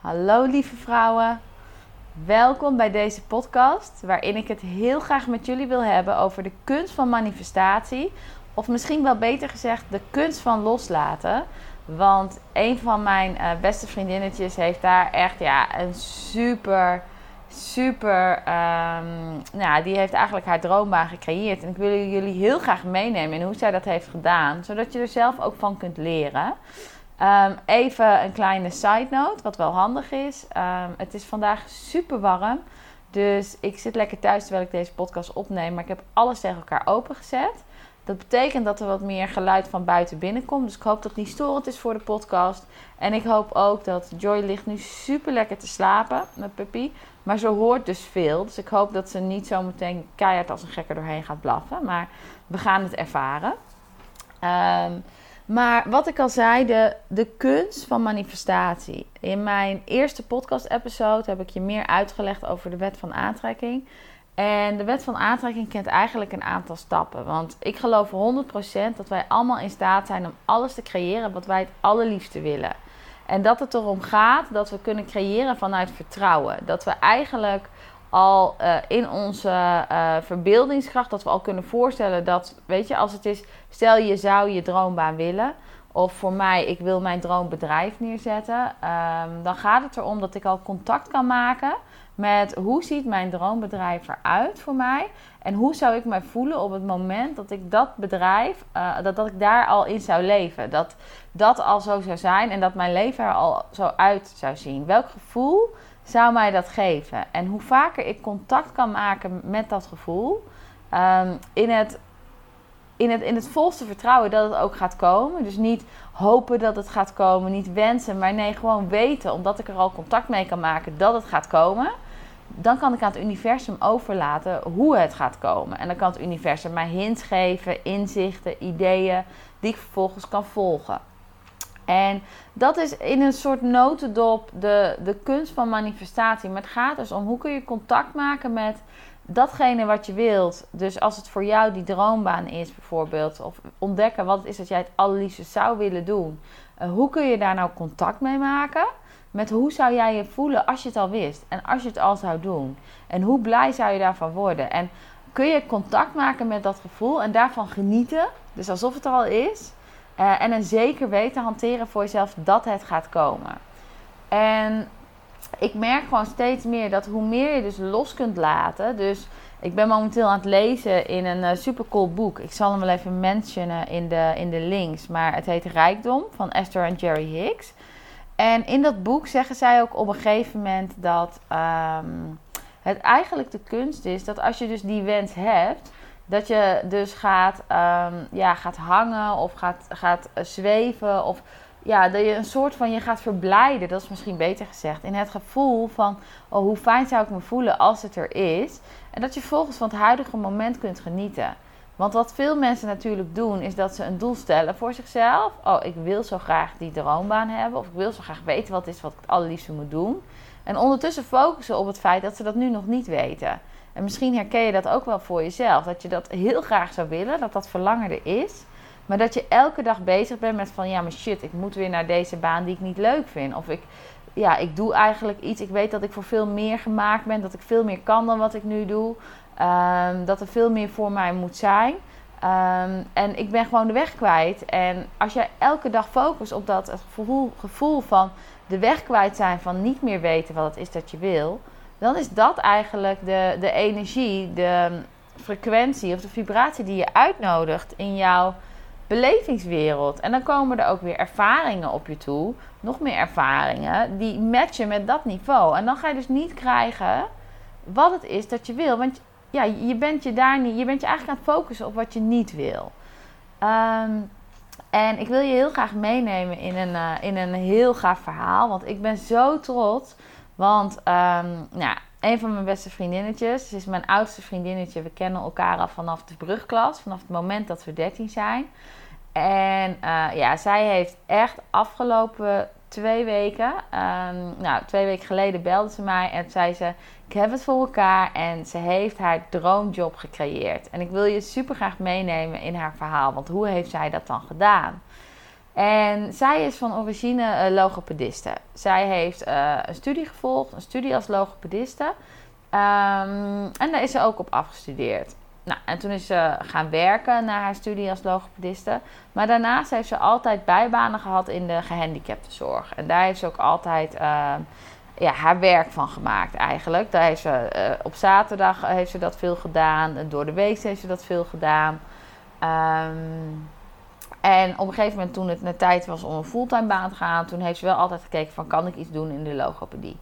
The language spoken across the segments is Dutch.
Hallo lieve vrouwen. Welkom bij deze podcast, waarin ik het heel graag met jullie wil hebben over de kunst van manifestatie. Of misschien wel beter gezegd, de kunst van loslaten. Want een van mijn eh, beste vriendinnetjes heeft daar echt ja, een super, super. ehm, nou, die heeft eigenlijk haar droombaan gecreëerd. En ik wil jullie heel graag meenemen in hoe zij dat heeft gedaan, zodat je er zelf ook van kunt leren. Ehm, even een kleine side note, wat wel handig is. Ehm, het is vandaag super warm. Dus ik zit lekker thuis terwijl ik deze podcast opneem. Maar ik heb alles tegen elkaar opengezet. Dat betekent dat er wat meer geluid van buiten binnenkomt. Dus ik hoop dat het niet storend is voor de podcast. En ik hoop ook dat Joy ligt nu super lekker te slapen met Puppy. Maar ze hoort dus veel. Dus ik hoop dat ze niet zo meteen keihard als een gekker doorheen gaat blaffen. Maar we gaan het ervaren. Ehm, maar wat ik al zei, de, de kunst van manifestatie. In mijn eerste podcast-episode heb ik je meer uitgelegd over de wet van aantrekking. En de wet van aantrekking kent eigenlijk een aantal stappen. Want ik geloof 100% dat wij allemaal in staat zijn om alles te creëren wat wij het allerliefste willen. En dat het erom gaat dat we kunnen creëren vanuit vertrouwen. Dat we eigenlijk al eh, in onze eh, verbeeldingskracht, dat we al kunnen voorstellen dat, weet je, als het is, stel je zou je droombaan willen, of voor mij, ik wil mijn droombedrijf neerzetten, ehm, dan gaat het erom dat ik al contact kan maken met hoe ziet mijn droombedrijf eruit voor mij en hoe zou ik mij voelen op het moment dat ik dat bedrijf, eh, dat, dat ik daar al in zou leven, dat dat al zo zou zijn en dat mijn leven er al zo uit zou zien. Welk gevoel zou mij dat geven? En hoe vaker ik contact kan maken met dat gevoel, ehm, in, het, in, het, in het volste vertrouwen dat het ook gaat komen. Dus niet hopen dat het gaat komen, niet wensen, maar nee, gewoon weten, omdat ik er al contact mee kan maken, dat het gaat komen. Dan kan ik aan het universum overlaten hoe het gaat komen. En dan kan het universum mij hints geven, inzichten, ideeën, die ik vervolgens kan volgen. En dat is in een soort notendop de, de kunst van manifestatie. Maar het gaat dus om hoe kun je contact maken met datgene wat je wilt. Dus als het voor jou die droombaan is bijvoorbeeld. Of ontdekken wat het is dat jij het allerliefste zou willen doen. Uh, hoe kun je daar nou contact mee maken? Met hoe zou jij je voelen als je het al wist? En als je het al zou doen? En hoe blij zou je daarvan worden? En kun je contact maken met dat gevoel en daarvan genieten? Dus alsof het er al is. Uh, en een zeker weten hanteren voor jezelf dat het gaat komen. En ik merk gewoon steeds meer dat hoe meer je dus los kunt laten. Dus ik ben momenteel aan het lezen in een uh, super cool boek. Ik zal hem wel even mentionen in de, in de links. Maar het heet Rijkdom van Esther en Jerry Hicks. En in dat boek zeggen zij ook op een gegeven moment dat um, het eigenlijk de kunst is dat als je dus die wens hebt dat je dus gaat, um, ja, gaat hangen of gaat, gaat zweven. Of ja, dat je een soort van je gaat verblijden. Dat is misschien beter gezegd. In het gevoel van oh, hoe fijn zou ik me voelen als het er is. En dat je volgens van het huidige moment kunt genieten. Want wat veel mensen natuurlijk doen, is dat ze een doel stellen voor zichzelf. Oh, ik wil zo graag die droombaan hebben. Of ik wil zo graag weten wat is wat ik het allerliefste moet doen. En ondertussen focussen op het feit dat ze dat nu nog niet weten. En misschien herken je dat ook wel voor jezelf. Dat je dat heel graag zou willen, dat dat verlangen er is. Maar dat je elke dag bezig bent met van ja, maar shit, ik moet weer naar deze baan die ik niet leuk vind. Of ik, ja, ik doe eigenlijk iets. Ik weet dat ik voor veel meer gemaakt ben. Dat ik veel meer kan dan wat ik nu doe. Um, dat er veel meer voor mij moet zijn. Um, en ik ben gewoon de weg kwijt. En als jij elke dag focust op dat gevoel, gevoel van de weg kwijt zijn, van niet meer weten wat het is dat je wil dan is dat eigenlijk de, de energie, de frequentie of de vibratie die je uitnodigt in jouw belevingswereld. En dan komen er ook weer ervaringen op je toe. Nog meer ervaringen die matchen met dat niveau. En dan ga je dus niet krijgen wat het is dat je wil. Want ja, je bent je daar niet. Je bent je eigenlijk aan het focussen op wat je niet wil. Ehm, en ik wil je heel graag meenemen in een, eh, in een heel gaaf verhaal. Want ik ben zo trots. Want ehm, nou, een van mijn beste vriendinnetjes, ze is mijn oudste vriendinnetje. We kennen elkaar al vanaf de brugklas, vanaf het moment dat we 13 zijn. En eh, ja, zij heeft echt afgelopen twee weken, ehm, nou, twee weken geleden belde ze mij en zei ze: Ik heb het voor elkaar. En ze heeft haar droomjob gecreëerd. En ik wil je super graag meenemen in haar verhaal, want hoe heeft zij dat dan gedaan? En zij is van origine uh, logopediste. Zij heeft eh, een studie gevolgd, een studie als logopediste. Um, en daar is ze ook op afgestudeerd. Nou, en toen is ze gaan werken na haar studie als logopediste. Maar daarnaast heeft ze altijd bijbanen gehad in de gehandicaptenzorg. En daar heeft ze ook altijd uh, ja, haar werk van gemaakt eigenlijk. Daar heeft ze, uh, op zaterdag heeft ze dat veel gedaan. Door de week heeft ze dat veel gedaan. Um, en op een gegeven moment toen het naar tijd was om een fulltime baan te gaan... toen heeft ze wel altijd gekeken van kan ik iets doen in de logopedie.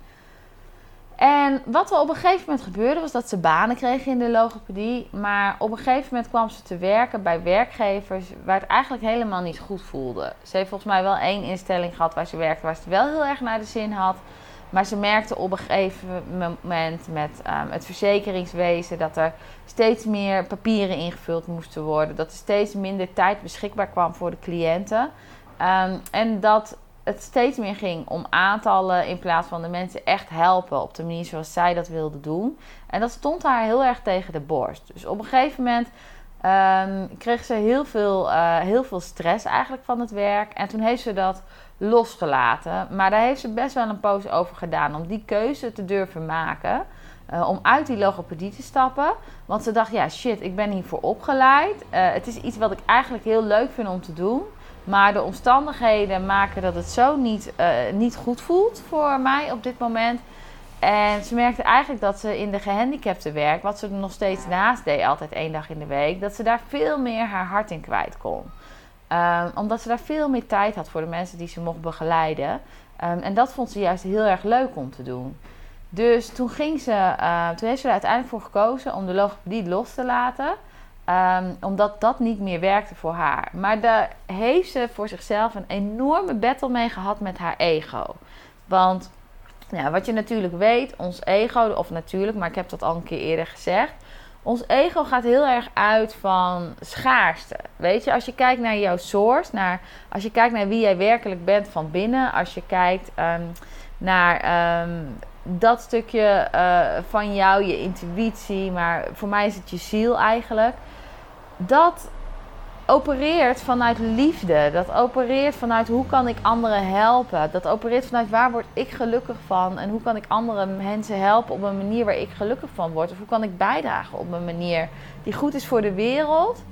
En wat er op een gegeven moment gebeurde, was dat ze banen kreeg in de logopedie. Maar op een gegeven moment kwam ze te werken bij werkgevers waar het eigenlijk helemaal niet goed voelde. Ze heeft volgens mij wel één instelling gehad waar ze werkte, waar ze wel heel erg naar de zin had. Maar ze merkte op een gegeven moment met um, het verzekeringswezen dat er steeds meer papieren ingevuld moesten worden. Dat er steeds minder tijd beschikbaar kwam voor de cliënten. Um, en dat het steeds meer ging om aantallen in plaats van de mensen echt helpen op de manier zoals zij dat wilde doen. En dat stond haar heel erg tegen de borst. Dus op een gegeven moment um, kreeg ze heel veel, uh, heel veel stress eigenlijk van het werk. En toen heeft ze dat losgelaten. Maar daar heeft ze best wel een poos over gedaan om die keuze te durven maken. Uh, om uit die logopedie te stappen. Want ze dacht, ja shit, ik ben hiervoor opgeleid. Uh, het is iets wat ik eigenlijk heel leuk vind om te doen. Maar de omstandigheden maken dat het zo niet, uh, niet goed voelt voor mij op dit moment. En ze merkte eigenlijk dat ze in de gehandicapte werk, wat ze nog steeds naast deed, altijd één dag in de week, dat ze daar veel meer haar hart in kwijt kon. Um, omdat ze daar veel meer tijd had voor de mensen die ze mocht begeleiden. Um, en dat vond ze juist heel erg leuk om te doen. Dus toen, ging ze, uh, toen heeft ze er uiteindelijk voor gekozen om de logopedie los te laten. Um, omdat dat niet meer werkte voor haar. Maar daar heeft ze voor zichzelf een enorme battle mee gehad met haar ego. Want ja, wat je natuurlijk weet, ons ego, of natuurlijk, maar ik heb dat al een keer eerder gezegd. Ons ego gaat heel erg uit van schaarste. Weet je, als je kijkt naar jouw source, naar, als je kijkt naar wie jij werkelijk bent van binnen, als je kijkt um, naar um, dat stukje uh, van jou, je intuïtie, maar voor mij is het je ziel eigenlijk. Dat opereert vanuit liefde. Dat opereert vanuit hoe kan ik anderen helpen. Dat opereert vanuit waar word ik gelukkig van. En hoe kan ik andere mensen helpen op een manier waar ik gelukkig van word. Of hoe kan ik bijdragen op een manier die goed is voor de wereld.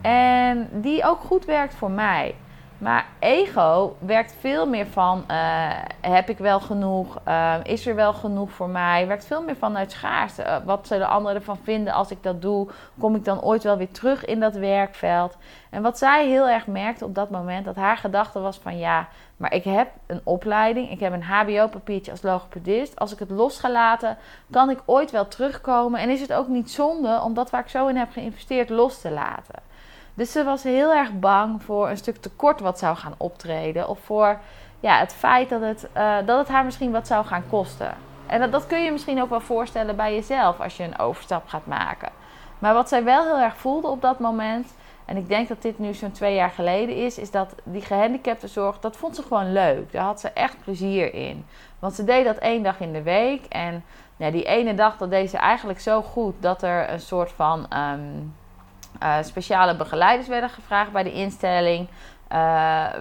En die ook goed werkt voor mij. Maar ego werkt veel meer van: uh, heb ik wel genoeg? Uh, is er wel genoeg voor mij? Werkt veel meer vanuit schaarste. Uh, wat zullen anderen ervan vinden als ik dat doe? Kom ik dan ooit wel weer terug in dat werkveld? En wat zij heel erg merkte op dat moment, dat haar gedachte was: van ja, maar ik heb een opleiding, ik heb een HBO-papiertje als logopedist. Als ik het los ga laten, kan ik ooit wel terugkomen. En is het ook niet zonde om dat waar ik zo in heb geïnvesteerd los te laten? Dus ze was heel erg bang voor een stuk tekort wat zou gaan optreden. Of voor ja, het feit dat het, uh, dat het haar misschien wat zou gaan kosten. En dat, dat kun je misschien ook wel voorstellen bij jezelf als je een overstap gaat maken. Maar wat zij wel heel erg voelde op dat moment, en ik denk dat dit nu zo'n twee jaar geleden is, is dat die gehandicaptenzorg, dat vond ze gewoon leuk. Daar had ze echt plezier in. Want ze deed dat één dag in de week. En die ene dag, dat deed ze eigenlijk zo goed dat er een soort van. Um, uh, speciale begeleiders werden gevraagd bij de instelling uh,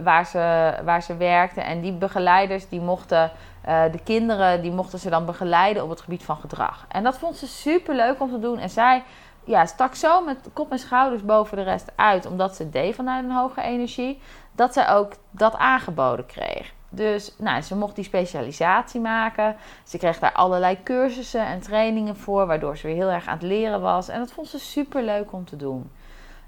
waar, ze, waar ze werkte. En die begeleiders die mochten uh, de kinderen die mochten ze dan begeleiden op het gebied van gedrag. En dat vond ze super leuk om te doen. En zij ja, stak zo met kop en schouders boven de rest uit, omdat ze deed vanuit een hoge energie, dat zij ook dat aangeboden kreeg. Dus nou, ze mocht die specialisatie maken. Ze kreeg daar allerlei cursussen en trainingen voor, waardoor ze weer heel erg aan het leren was. En dat vond ze super leuk om te doen.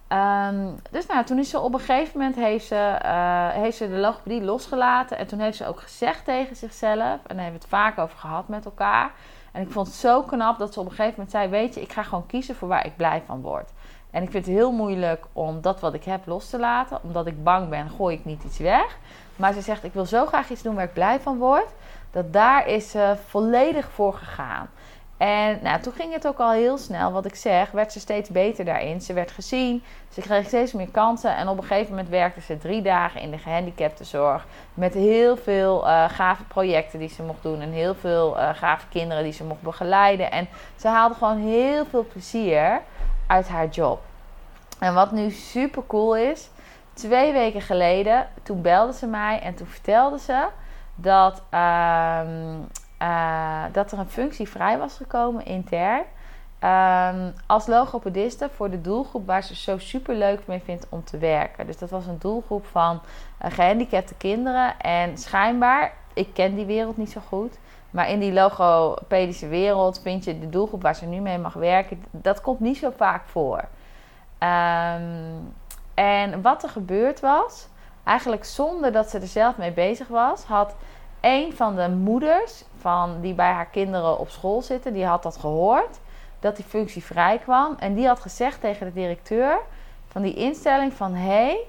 Ehm, dus nou, toen is ze op een gegeven moment heeft ze, eh, heeft ze de logopedie losgelaten. En toen heeft ze ook gezegd tegen zichzelf, en daar hebben we het vaak over gehad met elkaar. En ik vond het zo knap dat ze op een gegeven moment zei: Weet je, ik ga gewoon kiezen voor waar ik blij van word. En ik vind het heel moeilijk om dat wat ik heb los te laten. Omdat ik bang ben, gooi ik niet iets weg. Maar ze zegt: Ik wil zo graag iets doen waar ik blij van word. Dat daar is ze volledig voor gegaan. En nou, toen ging het ook al heel snel, wat ik zeg, werd ze steeds beter daarin. Ze werd gezien, ze kreeg steeds meer kansen. En op een gegeven moment werkte ze drie dagen in de gehandicaptenzorg. Met heel veel uh, gave projecten die ze mocht doen. En heel veel uh, gave kinderen die ze mocht begeleiden. En ze haalde gewoon heel veel plezier uit haar job. En wat nu super cool is, twee weken geleden, toen belde ze mij en toen vertelde ze dat, uh, uh, dat er een functie vrij was gekomen intern. Um, als logopediste voor de doelgroep waar ze zo super leuk mee vindt om te werken. Dus dat was een doelgroep van uh, gehandicapte kinderen. En schijnbaar, ik ken die wereld niet zo goed. Maar in die logopedische wereld vind je de doelgroep waar ze nu mee mag werken, dat komt niet zo vaak voor. Um, en wat er gebeurd was, eigenlijk zonder dat ze er zelf mee bezig was, had een van de moeders van die bij haar kinderen op school zitten, die had dat gehoord dat die functie vrij kwam en die had gezegd tegen de directeur van die instelling van hé, hey,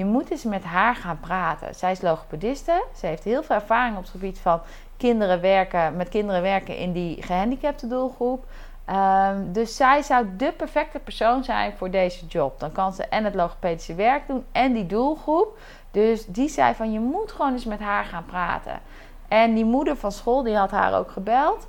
je moet eens met haar gaan praten. Zij is logopediste, ze heeft heel veel ervaring op het gebied van kinderen werken, met kinderen werken in die gehandicapte doelgroep. Um, dus zij zou de perfecte persoon zijn voor deze job. Dan kan ze en het logopedische werk doen en die doelgroep. Dus die zei van je moet gewoon eens met haar gaan praten. En die moeder van school die had haar ook gebeld.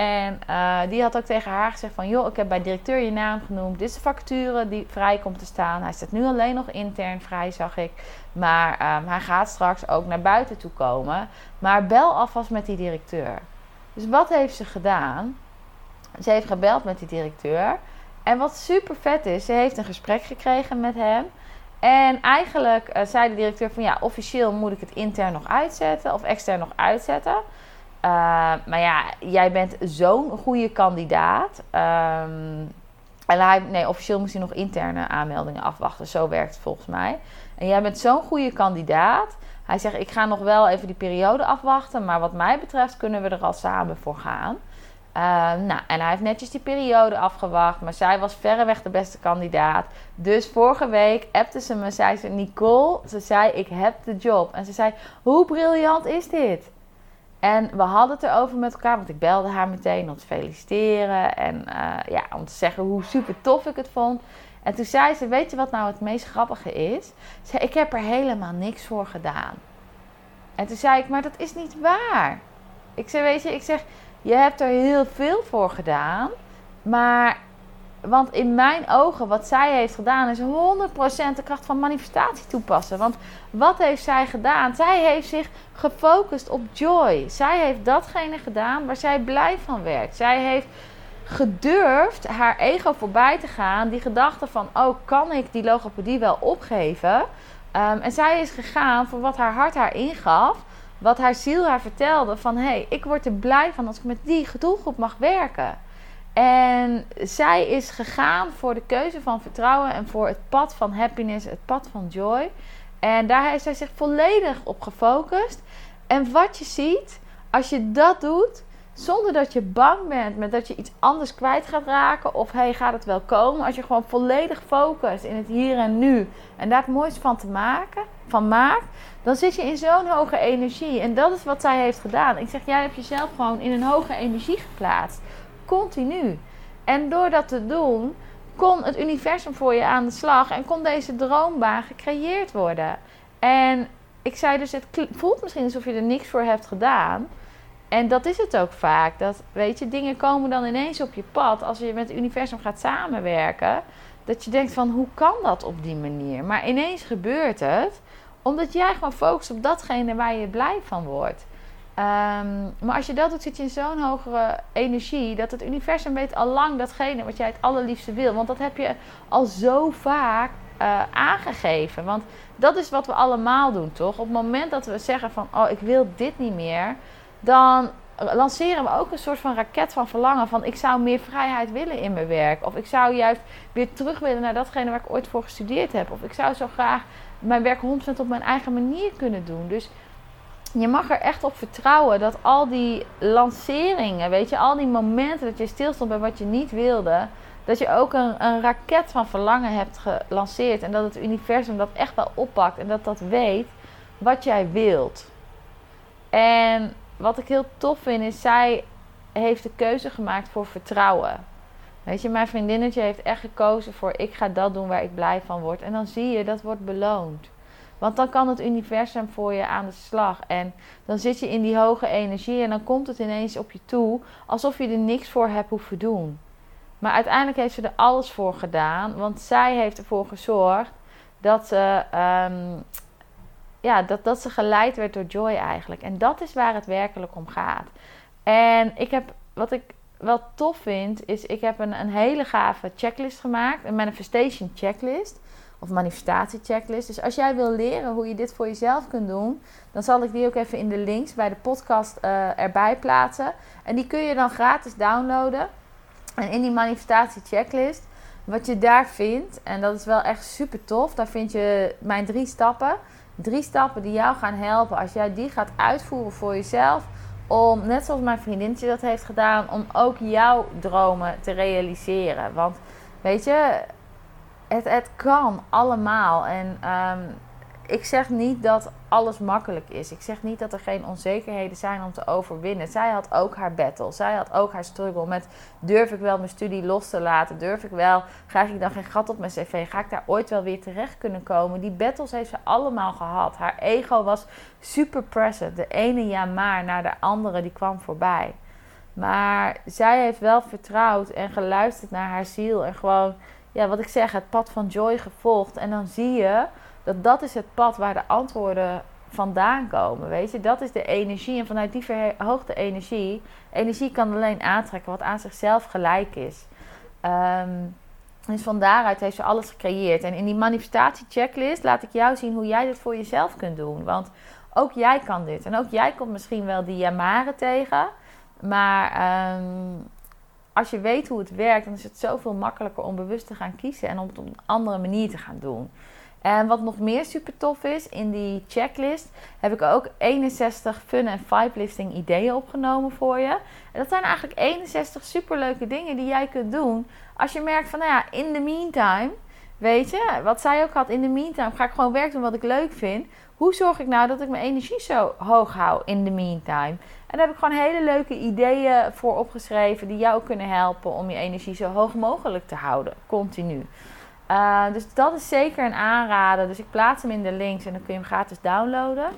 En uh, die had ook tegen haar gezegd van... joh, ik heb bij directeur je naam genoemd. Dit is de vacature die vrij komt te staan. Hij staat nu alleen nog intern vrij, zag ik. Maar um, hij gaat straks ook naar buiten toe komen. Maar bel alvast met die directeur. Dus wat heeft ze gedaan? Ze heeft gebeld met die directeur. En wat super vet is, ze heeft een gesprek gekregen met hem. En eigenlijk uh, zei de directeur van ja, officieel moet ik het intern nog uitzetten of extern nog uitzetten. Uh, maar ja, jij bent zo'n goede kandidaat. Um, en hij, nee, officieel moest hij nog interne aanmeldingen afwachten. Zo werkt het volgens mij. En jij bent zo'n goede kandidaat. Hij zegt, ik ga nog wel even die periode afwachten. Maar wat mij betreft kunnen we er al samen voor gaan. Uh, nou, en hij heeft netjes die periode afgewacht. Maar zij was verreweg de beste kandidaat. Dus vorige week appte ze me. Zei ze, Nicole, ze zei, ik heb de job. En ze zei, hoe briljant is dit? En we hadden het erover met elkaar, want ik belde haar meteen om te feliciteren en uh, ja, om te zeggen hoe super tof ik het vond. En toen zei ze: Weet je wat nou het meest grappige is? Ze Ik heb er helemaal niks voor gedaan. En toen zei ik: Maar dat is niet waar. Ik zei: Weet je, ik zeg: Je hebt er heel veel voor gedaan, maar want in mijn ogen, wat zij heeft gedaan, is 100% de kracht van manifestatie toepassen. Want wat heeft zij gedaan? Zij heeft zich gefocust op joy. Zij heeft datgene gedaan waar zij blij van werd. Zij heeft gedurfd haar ego voorbij te gaan. Die gedachte van, oh, kan ik die logopedie wel opgeven? Um, en zij is gegaan voor wat haar hart haar ingaf. Wat haar ziel haar vertelde van, hé, hey, ik word er blij van als ik met die doelgroep mag werken. En zij is gegaan voor de keuze van vertrouwen en voor het pad van happiness, het pad van joy. En daar heeft zij zich volledig op gefocust. En wat je ziet, als je dat doet, zonder dat je bang bent met dat je iets anders kwijt gaat raken. Of hey, gaat het wel komen? Als je gewoon volledig focust in het hier en nu. En daar het mooiste van te maken, van maakt. Dan zit je in zo'n hoge energie. En dat is wat zij heeft gedaan. Ik zeg, jij hebt jezelf gewoon in een hoge energie geplaatst continu. En door dat te doen, kon het universum voor je aan de slag en kon deze droombaan gecreëerd worden. En ik zei dus, het voelt misschien alsof je er niks voor hebt gedaan. En dat is het ook vaak. Dat, weet je, dingen komen dan ineens op je pad als je met het universum gaat samenwerken. Dat je denkt van, hoe kan dat op die manier? Maar ineens gebeurt het, omdat jij gewoon focust op datgene waar je blij van wordt. Um, maar als je dat doet, zit je in zo'n hogere energie dat het universum weet al lang datgene wat jij het allerliefste wil. Want dat heb je al zo vaak uh, aangegeven. Want dat is wat we allemaal doen, toch? Op het moment dat we zeggen van, oh, ik wil dit niet meer, dan lanceren we ook een soort van raket van verlangen. Van ik zou meer vrijheid willen in mijn werk. Of ik zou juist weer terug willen naar datgene waar ik ooit voor gestudeerd heb. Of ik zou zo graag mijn werk 100% op mijn eigen manier kunnen doen. Dus je mag er echt op vertrouwen dat al die lanceringen, weet je, al die momenten dat je stilstond bij wat je niet wilde, dat je ook een, een raket van verlangen hebt gelanceerd. En dat het universum dat echt wel oppakt en dat dat weet wat jij wilt. En wat ik heel tof vind is, zij heeft de keuze gemaakt voor vertrouwen. Weet je, mijn vriendinnetje heeft echt gekozen voor ik ga dat doen waar ik blij van word. En dan zie je, dat wordt beloond. Want dan kan het universum voor je aan de slag. En dan zit je in die hoge energie en dan komt het ineens op je toe alsof je er niks voor hebt hoeven doen. Maar uiteindelijk heeft ze er alles voor gedaan, want zij heeft ervoor gezorgd dat ze, ehm, ja, dat, dat ze geleid werd door Joy eigenlijk. En dat is waar het werkelijk om gaat. En ik heb, wat ik wel tof vind, is ik heb een, een hele gave checklist gemaakt, een manifestation checklist of manifestatie-checklist. Dus als jij wil leren hoe je dit voor jezelf kunt doen, dan zal ik die ook even in de links bij de podcast uh, erbij plaatsen. En die kun je dan gratis downloaden. En in die manifestatie-checklist, wat je daar vindt, en dat is wel echt super tof, daar vind je mijn drie stappen. Drie stappen die jou gaan helpen als jij die gaat uitvoeren voor jezelf. Om, net zoals mijn vriendinnetje dat heeft gedaan, om ook jouw dromen te realiseren. Want weet je, het, het kan allemaal. En ehm, ik zeg niet dat alles makkelijk is. Ik zeg niet dat er geen onzekerheden zijn om te overwinnen. Zij had ook haar battle. Zij had ook haar struggle met durf ik wel mijn studie los te laten? Durf ik wel, krijg ik dan geen gat op mijn cv? Ga ik daar ooit wel weer terecht kunnen komen? Die battles heeft ze allemaal gehad. Haar ego was super present. De ene ja maar naar de andere die kwam voorbij. Maar zij heeft wel vertrouwd en geluisterd naar haar ziel en gewoon ja, wat ik zeg, het pad van joy gevolgd. En dan zie je dat dat is het pad waar de antwoorden vandaan komen. Weet je, dat is de energie. En vanuit die verhoogde energie, energie kan alleen aantrekken wat aan zichzelf gelijk is. Um, dus van daaruit heeft ze alles gecreëerd. En in die manifestatie-checklist laat ik jou zien hoe jij dit voor jezelf kunt doen. Want ook jij kan dit. En ook jij komt misschien wel die jamaren tegen. Maar um, als je weet hoe het werkt, dan is het zoveel makkelijker om bewust te gaan kiezen en om het op een andere manier te gaan doen. En wat nog meer super tof is, in die checklist heb ik ook 61 fun en vibe lifting ideeën opgenomen voor je. En dat zijn eigenlijk 61 superleuke dingen die jij kunt doen als je merkt van, nou ja, in the meantime, weet je, wat zij ook had, in the meantime ga ik gewoon werk doen wat ik leuk vind. Hoe zorg ik nou dat ik mijn energie zo hoog hou in the meantime? En daar heb ik gewoon hele leuke ideeën voor opgeschreven die jou kunnen helpen om je energie zo hoog mogelijk te houden, continu. Uh, dus dat is zeker een aanrader. Dus ik plaats hem in de links en dan kun je hem gratis downloaden.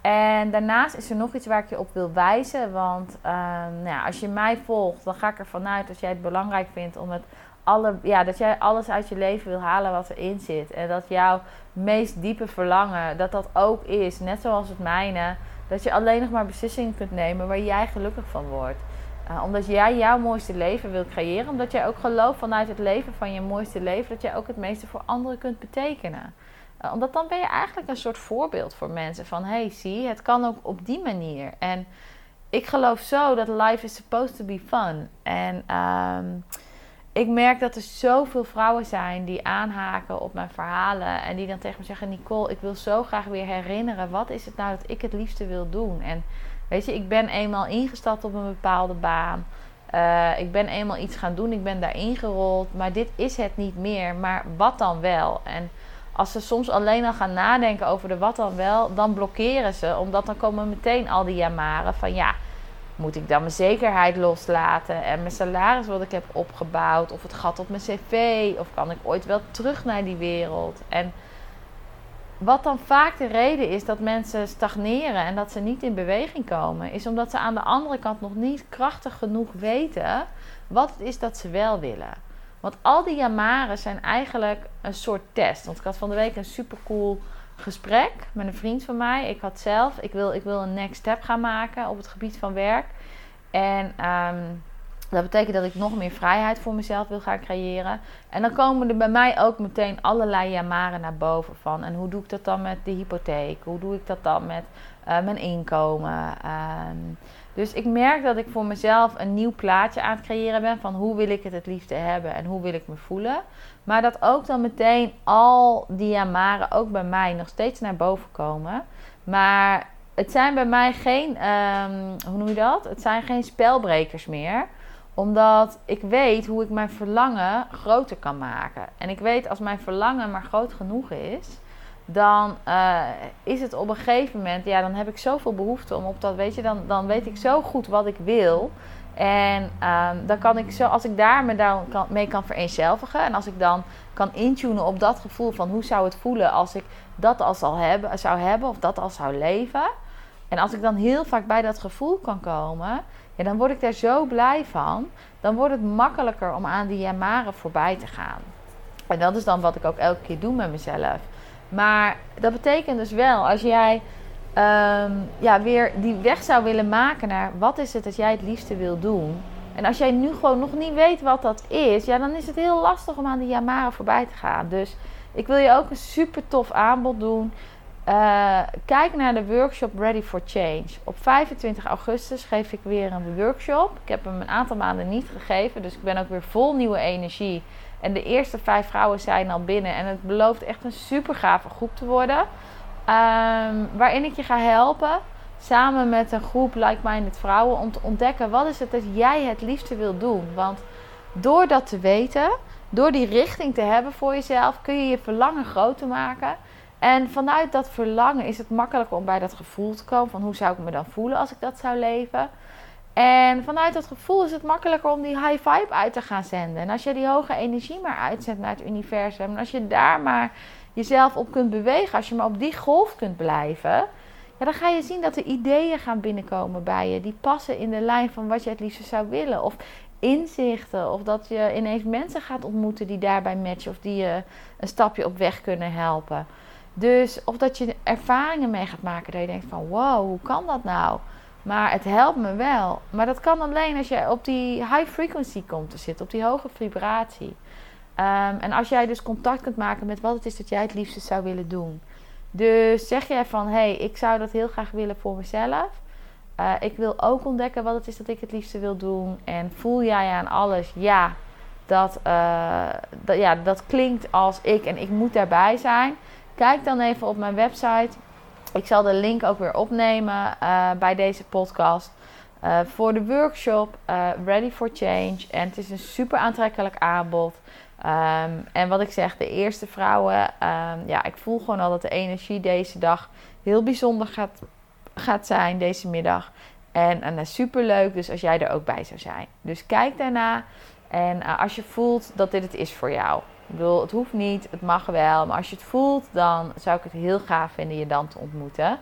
En daarnaast is er nog iets waar ik je op wil wijzen. Want uh, nou ja, als je mij volgt, dan ga ik ervan uit dat jij het belangrijk vindt om het alle, ja, dat jij alles uit je leven wil halen wat erin zit. En dat jouw meest diepe verlangen, dat dat ook is, net zoals het mijne dat je alleen nog maar beslissingen kunt nemen waar jij gelukkig van wordt. Uh, omdat jij jouw mooiste leven wilt creëren. Omdat jij ook gelooft vanuit het leven van je mooiste leven. Dat jij ook het meeste voor anderen kunt betekenen. Uh, omdat dan ben je eigenlijk een soort voorbeeld voor mensen. Van hey, zie, het kan ook op die manier. En ik geloof zo dat life is supposed to be fun. En um, ik merk dat er zoveel vrouwen zijn die aanhaken op mijn verhalen. En die dan tegen me zeggen: Nicole, ik wil zo graag weer herinneren. Wat is het nou dat ik het liefste wil doen? En weet je, ik ben eenmaal ingestapt op een bepaalde baan. Uh, ik ben eenmaal iets gaan doen. Ik ben daarin gerold. Maar dit is het niet meer. Maar wat dan wel? En als ze soms alleen al gaan nadenken over de wat dan wel, dan blokkeren ze. Omdat dan komen meteen al die jamaren van ja moet ik dan mijn zekerheid loslaten en mijn salaris wat ik heb opgebouwd, of het gat op mijn cv, of kan ik ooit wel terug naar die wereld? En wat dan vaak de reden is dat mensen stagneren en dat ze niet in beweging komen, is omdat ze aan de andere kant nog niet krachtig genoeg weten wat het is dat ze wel willen. Want al die jamaren zijn eigenlijk een soort test. Want ik had van de week een super cool gesprek met een vriend van mij. Ik had zelf, ik wil, ik wil een next step gaan maken op het gebied van werk. En um, Dat betekent dat ik nog meer vrijheid voor mezelf wil gaan creëren. En dan komen er bij mij ook meteen allerlei jamaren naar boven van. En hoe doe ik dat dan met de hypotheek? Hoe doe ik dat dan met uh, mijn inkomen? Ehm, dus ik merk dat ik voor mezelf een nieuw plaatje aan het creëren ben van hoe wil ik het het liefste hebben en hoe wil ik me voelen. Maar dat ook dan meteen al die jamaren ook bij mij nog steeds naar boven komen. Maar het zijn bij mij geen, um, hoe noem je dat? Het zijn geen spelbrekers meer omdat ik weet hoe ik mijn verlangen groter kan maken. En ik weet als mijn verlangen maar groot genoeg is, dan uh, is het op een gegeven moment, ja, dan heb ik zoveel behoefte om op dat, weet je, dan, dan weet ik zo goed wat ik wil. En um, dan kan ik zo, als ik daar me dan kan, mee kan vereenzelvigen en als ik dan kan intunen op dat gevoel van hoe zou het voelen als ik dat al hebben, zou hebben of dat al zou leven. En als ik dan heel vaak bij dat gevoel kan komen, ja, dan word ik daar zo blij van. Dan wordt het makkelijker om aan die jamaren voorbij te gaan. En dat is dan wat ik ook elke keer doe met mezelf. Maar dat betekent dus wel, als jij um, ja, weer die weg zou willen maken naar wat is het dat jij het liefste wil doen. En als jij nu gewoon nog niet weet wat dat is, ja, dan is het heel lastig om aan die jamaren voorbij te gaan. Dus ik wil je ook een super tof aanbod doen. Uh, kijk naar de workshop Ready for Change. Op 25 augustus geef ik weer een workshop. Ik heb hem een aantal maanden niet gegeven, dus ik ben ook weer vol nieuwe energie. En de eerste vijf vrouwen zijn al binnen. En het belooft echt een super gave groep te worden. Um, waarin ik je ga helpen, samen met een groep like-minded vrouwen, om te ontdekken wat is het dat jij het liefste wil doen. Want door dat te weten, door die richting te hebben voor jezelf, kun je je verlangen groter maken. En vanuit dat verlangen is het makkelijker om bij dat gevoel te komen van hoe zou ik me dan voelen als ik dat zou leven. En vanuit dat gevoel is het makkelijker om die high vibe uit te gaan zenden. En als je die hoge energie maar uitzendt naar het universum, en als je daar maar jezelf op kunt bewegen, als je maar op die golf kunt blijven, ja, dan ga je zien dat er ideeën gaan binnenkomen bij je die passen in de lijn van wat je het liefst zou willen. Of inzichten, of dat je ineens mensen gaat ontmoeten die daarbij matchen of die je een stapje op weg kunnen helpen. Dus of dat je ervaringen mee gaat maken dat je denkt van wow, hoe kan dat nou? Maar het helpt me wel. Maar dat kan alleen als je op die high frequency komt te zitten, op die hoge vibratie. Um, en als jij dus contact kunt maken met wat het is dat jij het liefste zou willen doen. Dus zeg jij van hé, hey, ik zou dat heel graag willen voor mezelf. Uh, ik wil ook ontdekken wat het is dat ik het liefste wil doen. En voel jij aan alles, ja, dat, uh, dat, ja, dat klinkt als ik en ik moet daarbij zijn. Kijk dan even op mijn website. Ik zal de link ook weer opnemen uh, bij deze podcast. Uh, voor de workshop uh, Ready for Change. En het is een super aantrekkelijk aanbod. Um, en wat ik zeg, de eerste vrouwen. Um, ja, ik voel gewoon al dat de energie deze dag heel bijzonder gaat, gaat zijn, deze middag. En, en super leuk, dus als jij er ook bij zou zijn. Dus kijk daarna. En als je voelt dat dit het is voor jou. Ik bedoel, het hoeft niet, het mag wel. Maar als je het voelt, dan zou ik het heel gaaf vinden je dan te ontmoeten.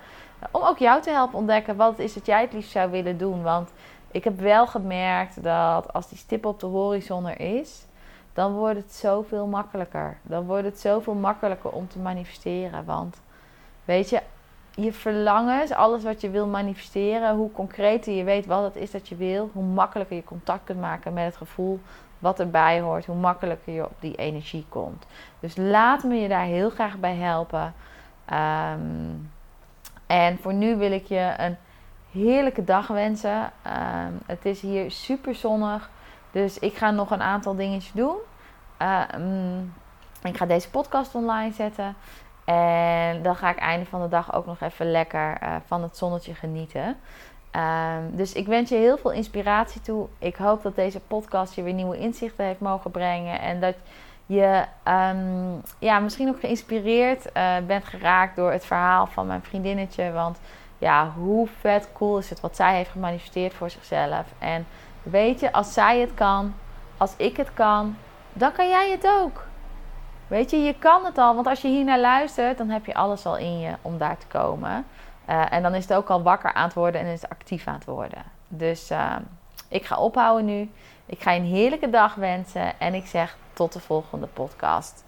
Om ook jou te helpen ontdekken wat het is dat jij het liefst zou willen doen. Want ik heb wel gemerkt dat als die stip op de horizon er is, dan wordt het zoveel makkelijker. Dan wordt het zoveel makkelijker om te manifesteren. Want weet je, je verlangens, alles wat je wil manifesteren, hoe concreter je weet wat het is dat je wil, hoe makkelijker je contact kunt maken met het gevoel wat erbij hoort, hoe makkelijker je op die energie komt. Dus laat me je daar heel graag bij helpen. Um, en voor nu wil ik je een heerlijke dag wensen. Um, het is hier super zonnig. Dus ik ga nog een aantal dingetjes doen. Um, ik ga deze podcast online zetten. En dan ga ik einde van de dag ook nog even lekker uh, van het zonnetje genieten. Um, dus ik wens je heel veel inspiratie toe. Ik hoop dat deze podcast je weer nieuwe inzichten heeft mogen brengen. En dat je um, ja, misschien ook geïnspireerd uh, bent geraakt door het verhaal van mijn vriendinnetje. Want ja, hoe vet cool is het wat zij heeft gemanifesteerd voor zichzelf. En weet je, als zij het kan, als ik het kan, dan kan jij het ook. Weet je, je kan het al. Want als je hier naar luistert, dan heb je alles al in je om daar te komen. Uh, en dan is het ook al wakker aan het worden en is het actief aan het worden. Dus uh, ik ga ophouden nu. Ik ga je een heerlijke dag wensen. En ik zeg tot de volgende podcast.